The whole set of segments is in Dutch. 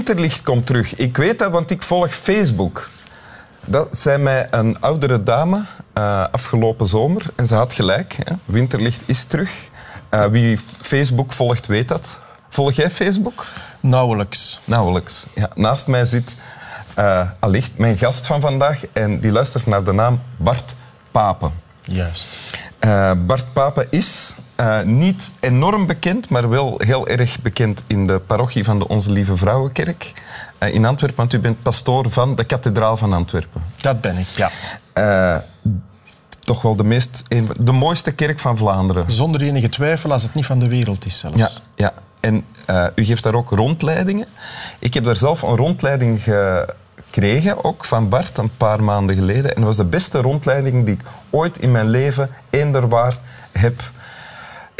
Winterlicht komt terug. Ik weet dat, want ik volg Facebook. Dat zei mij een oudere dame uh, afgelopen zomer. En ze had gelijk. Hè. Winterlicht is terug. Uh, wie Facebook volgt, weet dat. Volg jij Facebook? Nauwelijks. Nauwelijks. Ja, naast mij zit uh, allicht mijn gast van vandaag. En die luistert naar de naam Bart Papen. Juist. Bart Papen is uh, niet enorm bekend, maar wel heel erg bekend in de parochie van de Onze Lieve Vrouwenkerk uh, in Antwerpen. Want u bent pastoor van de kathedraal van Antwerpen. Dat ben ik, ja. Uh, toch wel de, meest, de mooiste kerk van Vlaanderen. Zonder enige twijfel, als het niet van de wereld is zelfs. Ja, ja. en u geeft daar ook rondleidingen. Ik heb daar zelf een rondleiding gekregen, ook van Bart, een paar maanden geleden. En dat was de beste rondleiding die ik ooit in mijn leven eender waar heb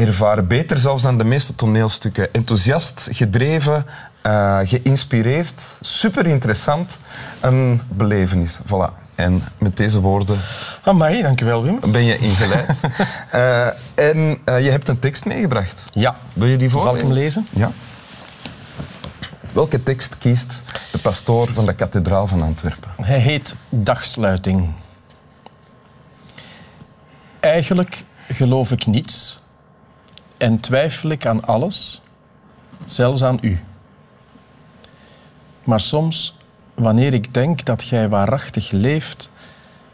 ervaren. Beter zelfs dan de meeste toneelstukken. Enthousiast, gedreven, uh, geïnspireerd. Super interessant. Een belevenis. Voilà. En met deze woorden... Amai, dankjewel Wim. Ben je ingeleid. uh, en uh, je hebt een tekst meegebracht. Ja. Wil je die voorlezen? Zal ik hem lezen? Ja. Welke tekst kiest de pastoor van de kathedraal van Antwerpen? Hij heet Dagsluiting. Eigenlijk geloof ik niets en twijfel ik aan alles, zelfs aan u. Maar soms, wanneer ik denk dat gij waarachtig leeft,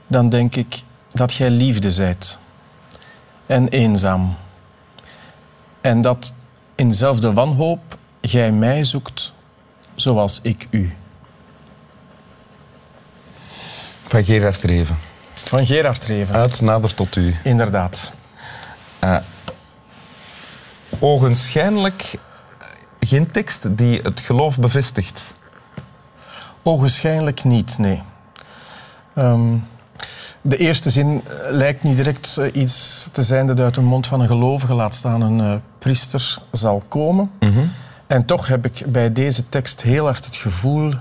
dan denk ik dat gij liefde zijt en eenzaam. En dat in zelfde wanhoop gij mij zoekt zoals ik u. Van Gerard Reven. Van Gerard Reven. Uit nader tot u. Inderdaad. Uh, ogenschijnlijk geen tekst die het geloof bevestigt? Ogenschijnlijk niet, nee. Um, de eerste zin lijkt niet direct uh, iets te zijn dat uit de mond van een gelovige, laat staan een uh, priester, zal komen. Mm -hmm. En toch heb ik bij deze tekst heel hard het gevoel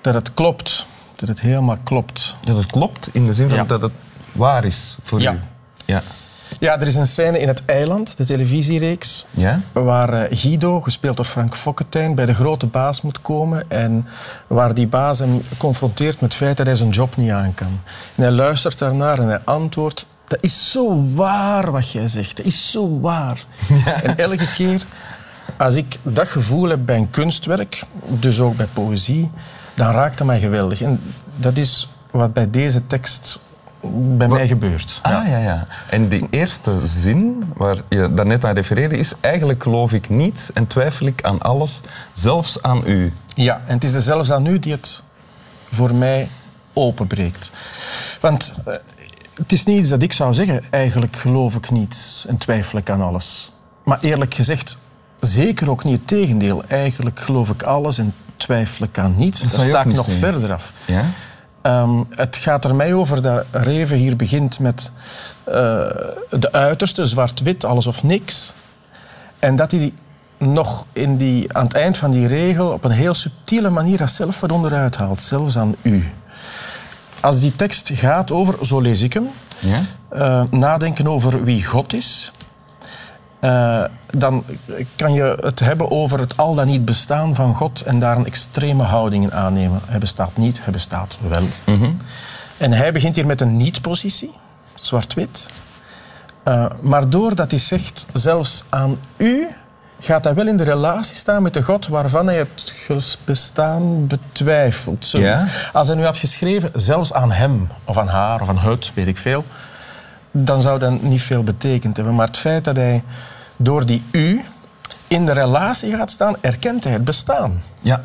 dat het klopt. Dat het helemaal klopt. Dat het klopt in de zin van ja. dat het waar is voor ja. u? Ja. Ja, er is een scène in Het Eiland, de televisiereeks, ja? waar Guido, gespeeld door Frank Fokkentijn, bij de grote baas moet komen en waar die baas hem confronteert met het feit dat hij zijn job niet aan kan. En hij luistert daarnaar en hij antwoordt, dat is zo waar wat jij zegt, dat is zo waar. Ja. En elke keer als ik dat gevoel heb bij een kunstwerk, dus ook bij poëzie, dan raakt dat mij geweldig. En dat is wat bij deze tekst bij mij gebeurt. Ah, ja. ja, ja. En die eerste zin waar je daarnet aan refereerde is... eigenlijk geloof ik niets en twijfel ik aan alles, zelfs aan u. Ja, en het is er zelfs aan u die het voor mij openbreekt. Want uh, het is niet iets dat ik zou zeggen... eigenlijk geloof ik niets en twijfel ik aan alles. Maar eerlijk gezegd, zeker ook niet het tegendeel. Eigenlijk geloof ik alles en twijfel ik aan niets. Dat Daar sta ik nog verder af. Ja? Um, het gaat er mij over dat Reven hier begint met uh, de uiterste, zwart-wit, alles of niks. En dat hij nog in die, aan het eind van die regel op een heel subtiele manier dat zelf wat onderuit haalt, zelfs aan u. Als die tekst gaat over, zo lees ik hem, ja? uh, nadenken over wie God is, uh, dan kan je het hebben over het al dan niet bestaan van God en daar een extreme houding in aannemen. Hij bestaat niet, hij bestaat wel. Mm -hmm. En hij begint hier met een niet-positie, zwart-wit. Uh, maar doordat hij zegt, zelfs aan u, gaat hij wel in de relatie staan met de God waarvan hij het bestaan betwijfelt. Ja? Als hij nu had geschreven, zelfs aan hem, of aan haar, of aan het, weet ik veel, dan zou dat niet veel betekend hebben. Maar het feit dat hij door die u in de relatie gaat staan, erkent hij het bestaan. Ja.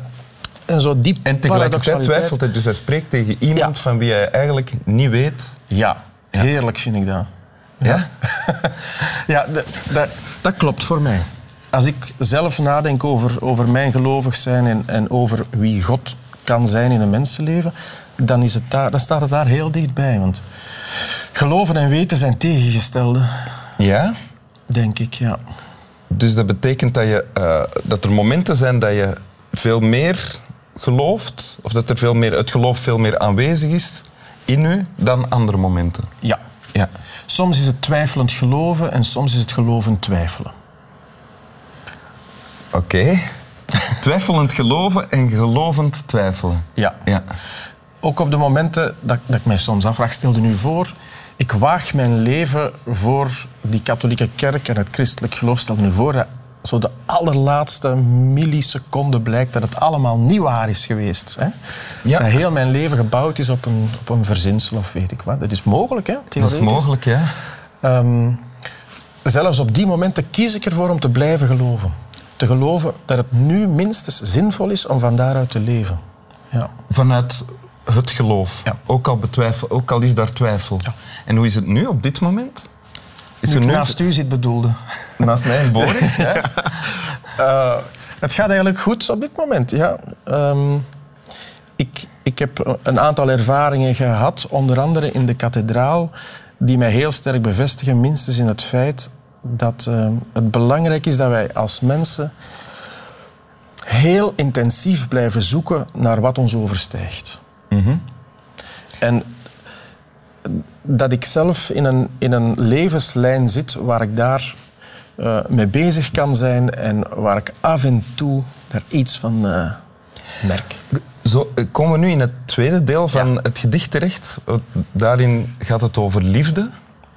En, zo die en tegelijkertijd twijfelt hij, dus hij spreekt tegen iemand Ja. van wie hij eigenlijk niet weet. Ja, Ja. heerlijk vind ik dat. Ja? Ja, de- dat klopt voor mij. Als ik zelf nadenk over, over mijn gelovig zijn en, en over wie God kan zijn in een mensenleven, dan, is het daar, dan staat het daar heel dichtbij. Want geloven en weten zijn tegengestelde, Ja? Denk ik. Ja. Dus dat betekent dat, je, eh, dat er momenten zijn dat je veel meer gelooft, of dat er veel meer, het geloof veel meer aanwezig is in u dan andere momenten. ja. Ja. Soms is het twijfelend geloven en soms is het geloven twijfelen. Oké. Twijfelend geloven en gelovend twijfelen. Ja. Ja. Ook op de momenten dat, dat ik mij soms afvraag, stel nu voor, ik waag mijn leven voor die katholieke kerk en het christelijk geloof. Stel nu voor dat zo de allerlaatste milliseconde blijkt dat het allemaal niet waar is geweest. Hè? Ja. Dat heel mijn leven gebouwd is op een, op een verzinsel of weet ik wat. Dat is mogelijk, hè? Dat is mogelijk, ja. Ehm, zelfs op die momenten kies ik ervoor om te blijven geloven. Te geloven dat het nu minstens zinvol is om van daaruit te leven. Ja. Vanuit het geloof. Ja. Ook, al betwijfel, ook al is daar twijfel. Ja. En hoe is het nu op dit moment? Is Nu er ik nu naast u zit bedoelde. naast mij en Boris? ja. Eh, het gaat eigenlijk goed op dit moment, ja. Ehm, ik, ik heb een aantal ervaringen gehad, onder andere in de kathedraal, die mij heel sterk bevestigen, minstens in het feit dat eh, het belangrijk is dat wij als mensen heel intensief blijven zoeken naar wat ons overstijgt. En dat ik zelf in een, in een levenslijn zit waar ik daar eh, mee bezig kan zijn en waar ik af en toe daar iets van eh, merk. Zo eh, komen we nu in het tweede deel van Ja. het gedicht terecht. Daarin gaat het over liefde.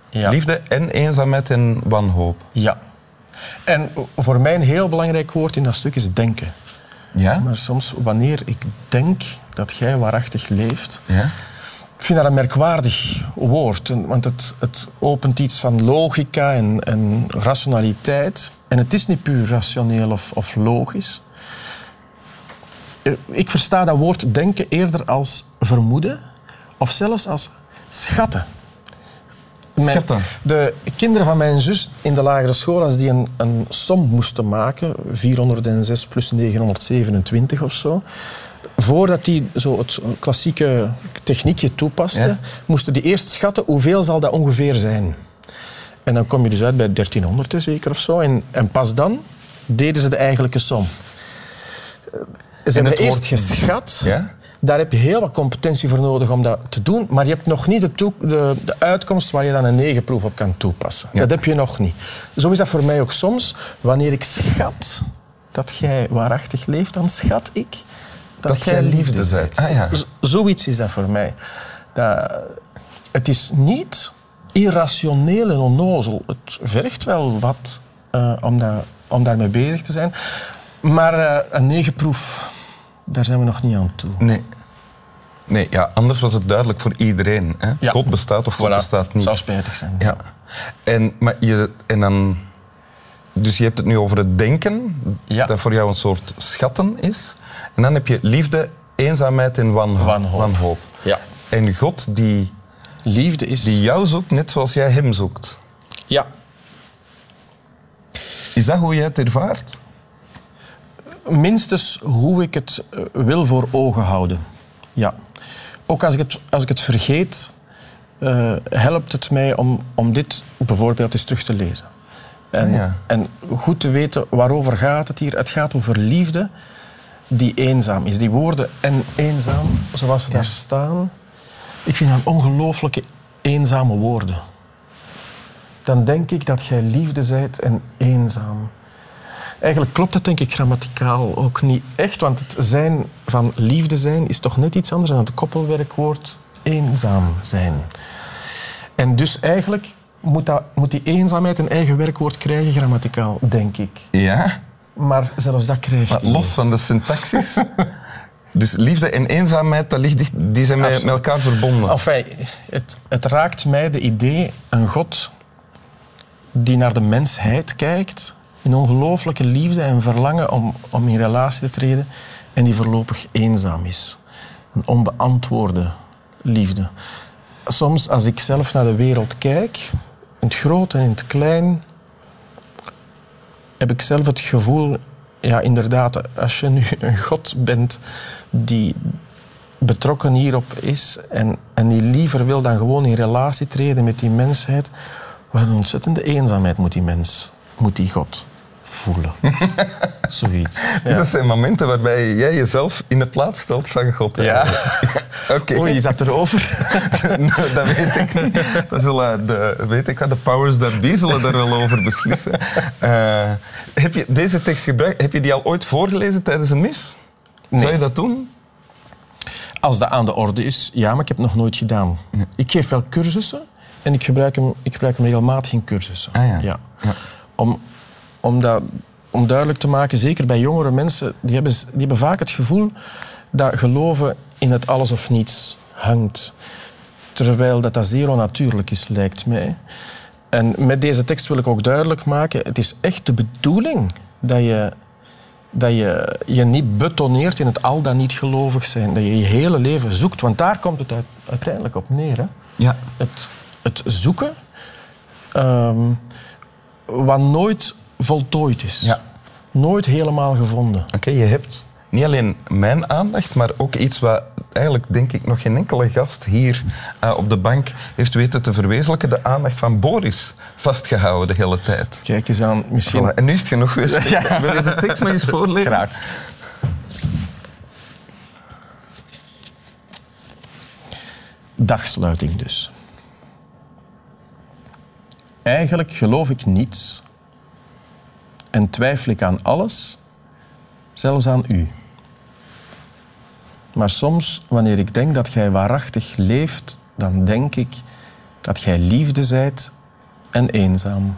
Ja. Liefde en eenzaamheid en wanhoop. Ja. En voor mij een heel belangrijk woord in dat stuk is denken. Ja? Maar soms, wanneer ik denk dat jij waarachtig leeft, Ja? Ik vind dat een merkwaardig woord, want het, het opent iets van logica en, en rationaliteit. En het is niet puur rationeel of, of logisch. Eh, Ik versta dat woord denken eerder als vermoeden of zelfs als schatten. Mijn- de kinderen van mijn zus in de lagere school, als die een, een som moesten maken, 406 plus 927 of zo, voordat die zo het klassieke techniekje toepasten, Ja. moesten die eerst schatten hoeveel zal dat ongeveer zijn. En dan kom je dus uit bij 1300 hè, zeker of zo. En, en pas dan deden ze de eigenlijke som. Eh, Ze hebben het eerst woord- geschat. Ja? Daar heb je heel wat competentie voor nodig om dat te doen. Maar je hebt nog niet de, toe- de, de uitkomst waar je dan een negenproef op kan toepassen. Ja. Dat heb je nog niet. Zo is dat voor mij ook soms. Wanneer ik schat dat jij waarachtig leeft, dan schat ik dat, Dat jij liefde zijt. Ah, ja. Zoiets is dat voor mij. Dat, het is niet irrationeel en onnozel. Het vergt wel wat eh, om, dat, om daarmee bezig te zijn. Maar eh, een negenproef, daar zijn we nog niet aan toe. Nee. Nee, ja, anders was het duidelijk voor iedereen. Hè? Ja. God bestaat of God Voilà. bestaat niet. Zou spijtig zijn. Ja. En, maar je, en dan, dus je hebt het nu over het denken, Ja. dat voor jou een soort schatten is. En dan heb je liefde, eenzaamheid en wanhoop. Wanhoop. Ja. En God die, Liefde is... die jou zoekt, net zoals jij hem zoekt. Ja. Is dat hoe jij het ervaart? Minstens hoe ik het eh, wil voor ogen houden. Ja. Ook als ik het, als ik het vergeet, eh, helpt het mij om, om dit bijvoorbeeld eens terug te lezen. En, Ah, ja. en goed te weten waarover gaat het hier. Het gaat over liefde die eenzaam is. Die woorden en eenzaam, zoals ze daar staan, ik vind dat ongelooflijke eenzame woorden. Dan denk ik dat jij liefde zijt en eenzaam. Eigenlijk klopt het denk ik grammaticaal ook niet echt, want het zijn van liefde zijn is toch net iets anders dan het koppelwerkwoord eenzaam zijn. En dus eigenlijk moet, dat, moet die eenzaamheid een eigen werkwoord krijgen, grammaticaal, denk ik. Ja, Maar zelfs dat krijgt maar los van de syntaxis. dus liefde en eenzaamheid, dat ligt die zijn met, elkaar verbonden. Enfin, het, het raakt mij de idee, een God die naar de mensheid kijkt, in ongelooflijke liefde en verlangen om, om in relatie te treden, en die voorlopig eenzaam is. Een onbeantwoorde liefde. Soms, als ik zelf naar de wereld kijk, in het groot en in het klein, heb ik zelf het gevoel, ja, inderdaad, als je nu een God bent die betrokken hierop is en, en die liever wil dan gewoon in relatie treden met die mensheid, wat een ontzettende eenzaamheid moet die mens, moet die God voelen. Zoiets. Dus dat zijn momenten waarbij jij jezelf in de plaats stelt van God. Ja. Oké. Oei, je zat erover. Nou, dat weet ik niet. Dat zullen de, weet ik wat, de powers that be zullen daar wel over beslissen. Eh, heb je deze tekst gebruikt? Heb je die al ooit voorgelezen tijdens een mis? Nee. Zou je dat doen? Als dat aan de orde is, ja, maar ik heb het nog nooit gedaan. Ik geef wel cursussen en ik gebruik hem, ik gebruik hem regelmatig in cursussen. Ah, ja. Ja. Om, om, dat, om duidelijk te maken, zeker bij jongere mensen, die hebben, die hebben vaak het gevoel dat geloven in het alles of niets hangt. Terwijl dat, dat zeer onnatuurlijk is, lijkt mij. En met deze tekst wil ik ook duidelijk maken, het is echt de bedoeling dat je dat je je niet betoneert in het al dan niet gelovig zijn. Dat je je hele leven zoekt. Want daar komt het uit- uiteindelijk op neer. Hè? Ja. Het, het zoeken ehm, wat nooit voltooid is. Ja. Nooit helemaal gevonden. Oké, je hebt niet alleen mijn aandacht, maar ook iets wat eigenlijk, denk ik, nog geen enkele gast hier eh, op de bank heeft weten te verwezenlijken. De aandacht van Boris vastgehouden de hele tijd. Kijk eens aan, misschien... Voilà, En nu is het genoeg geweest. Wil je de tekst nog eens voorlezen? Graag. Dagsluiting dus. Eigenlijk geloof ik niets en twijfel ik aan alles, zelfs aan u. Maar soms, wanneer ik denk dat gij waarachtig leeft, dan denk ik dat gij liefde zijt en eenzaam.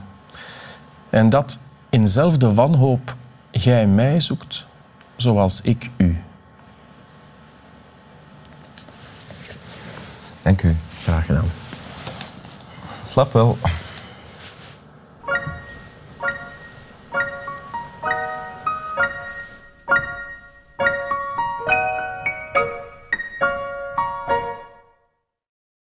En dat in zelfde wanhoop gij mij zoekt, zoals ik u. Dank u. Graag gedaan. Slap wel.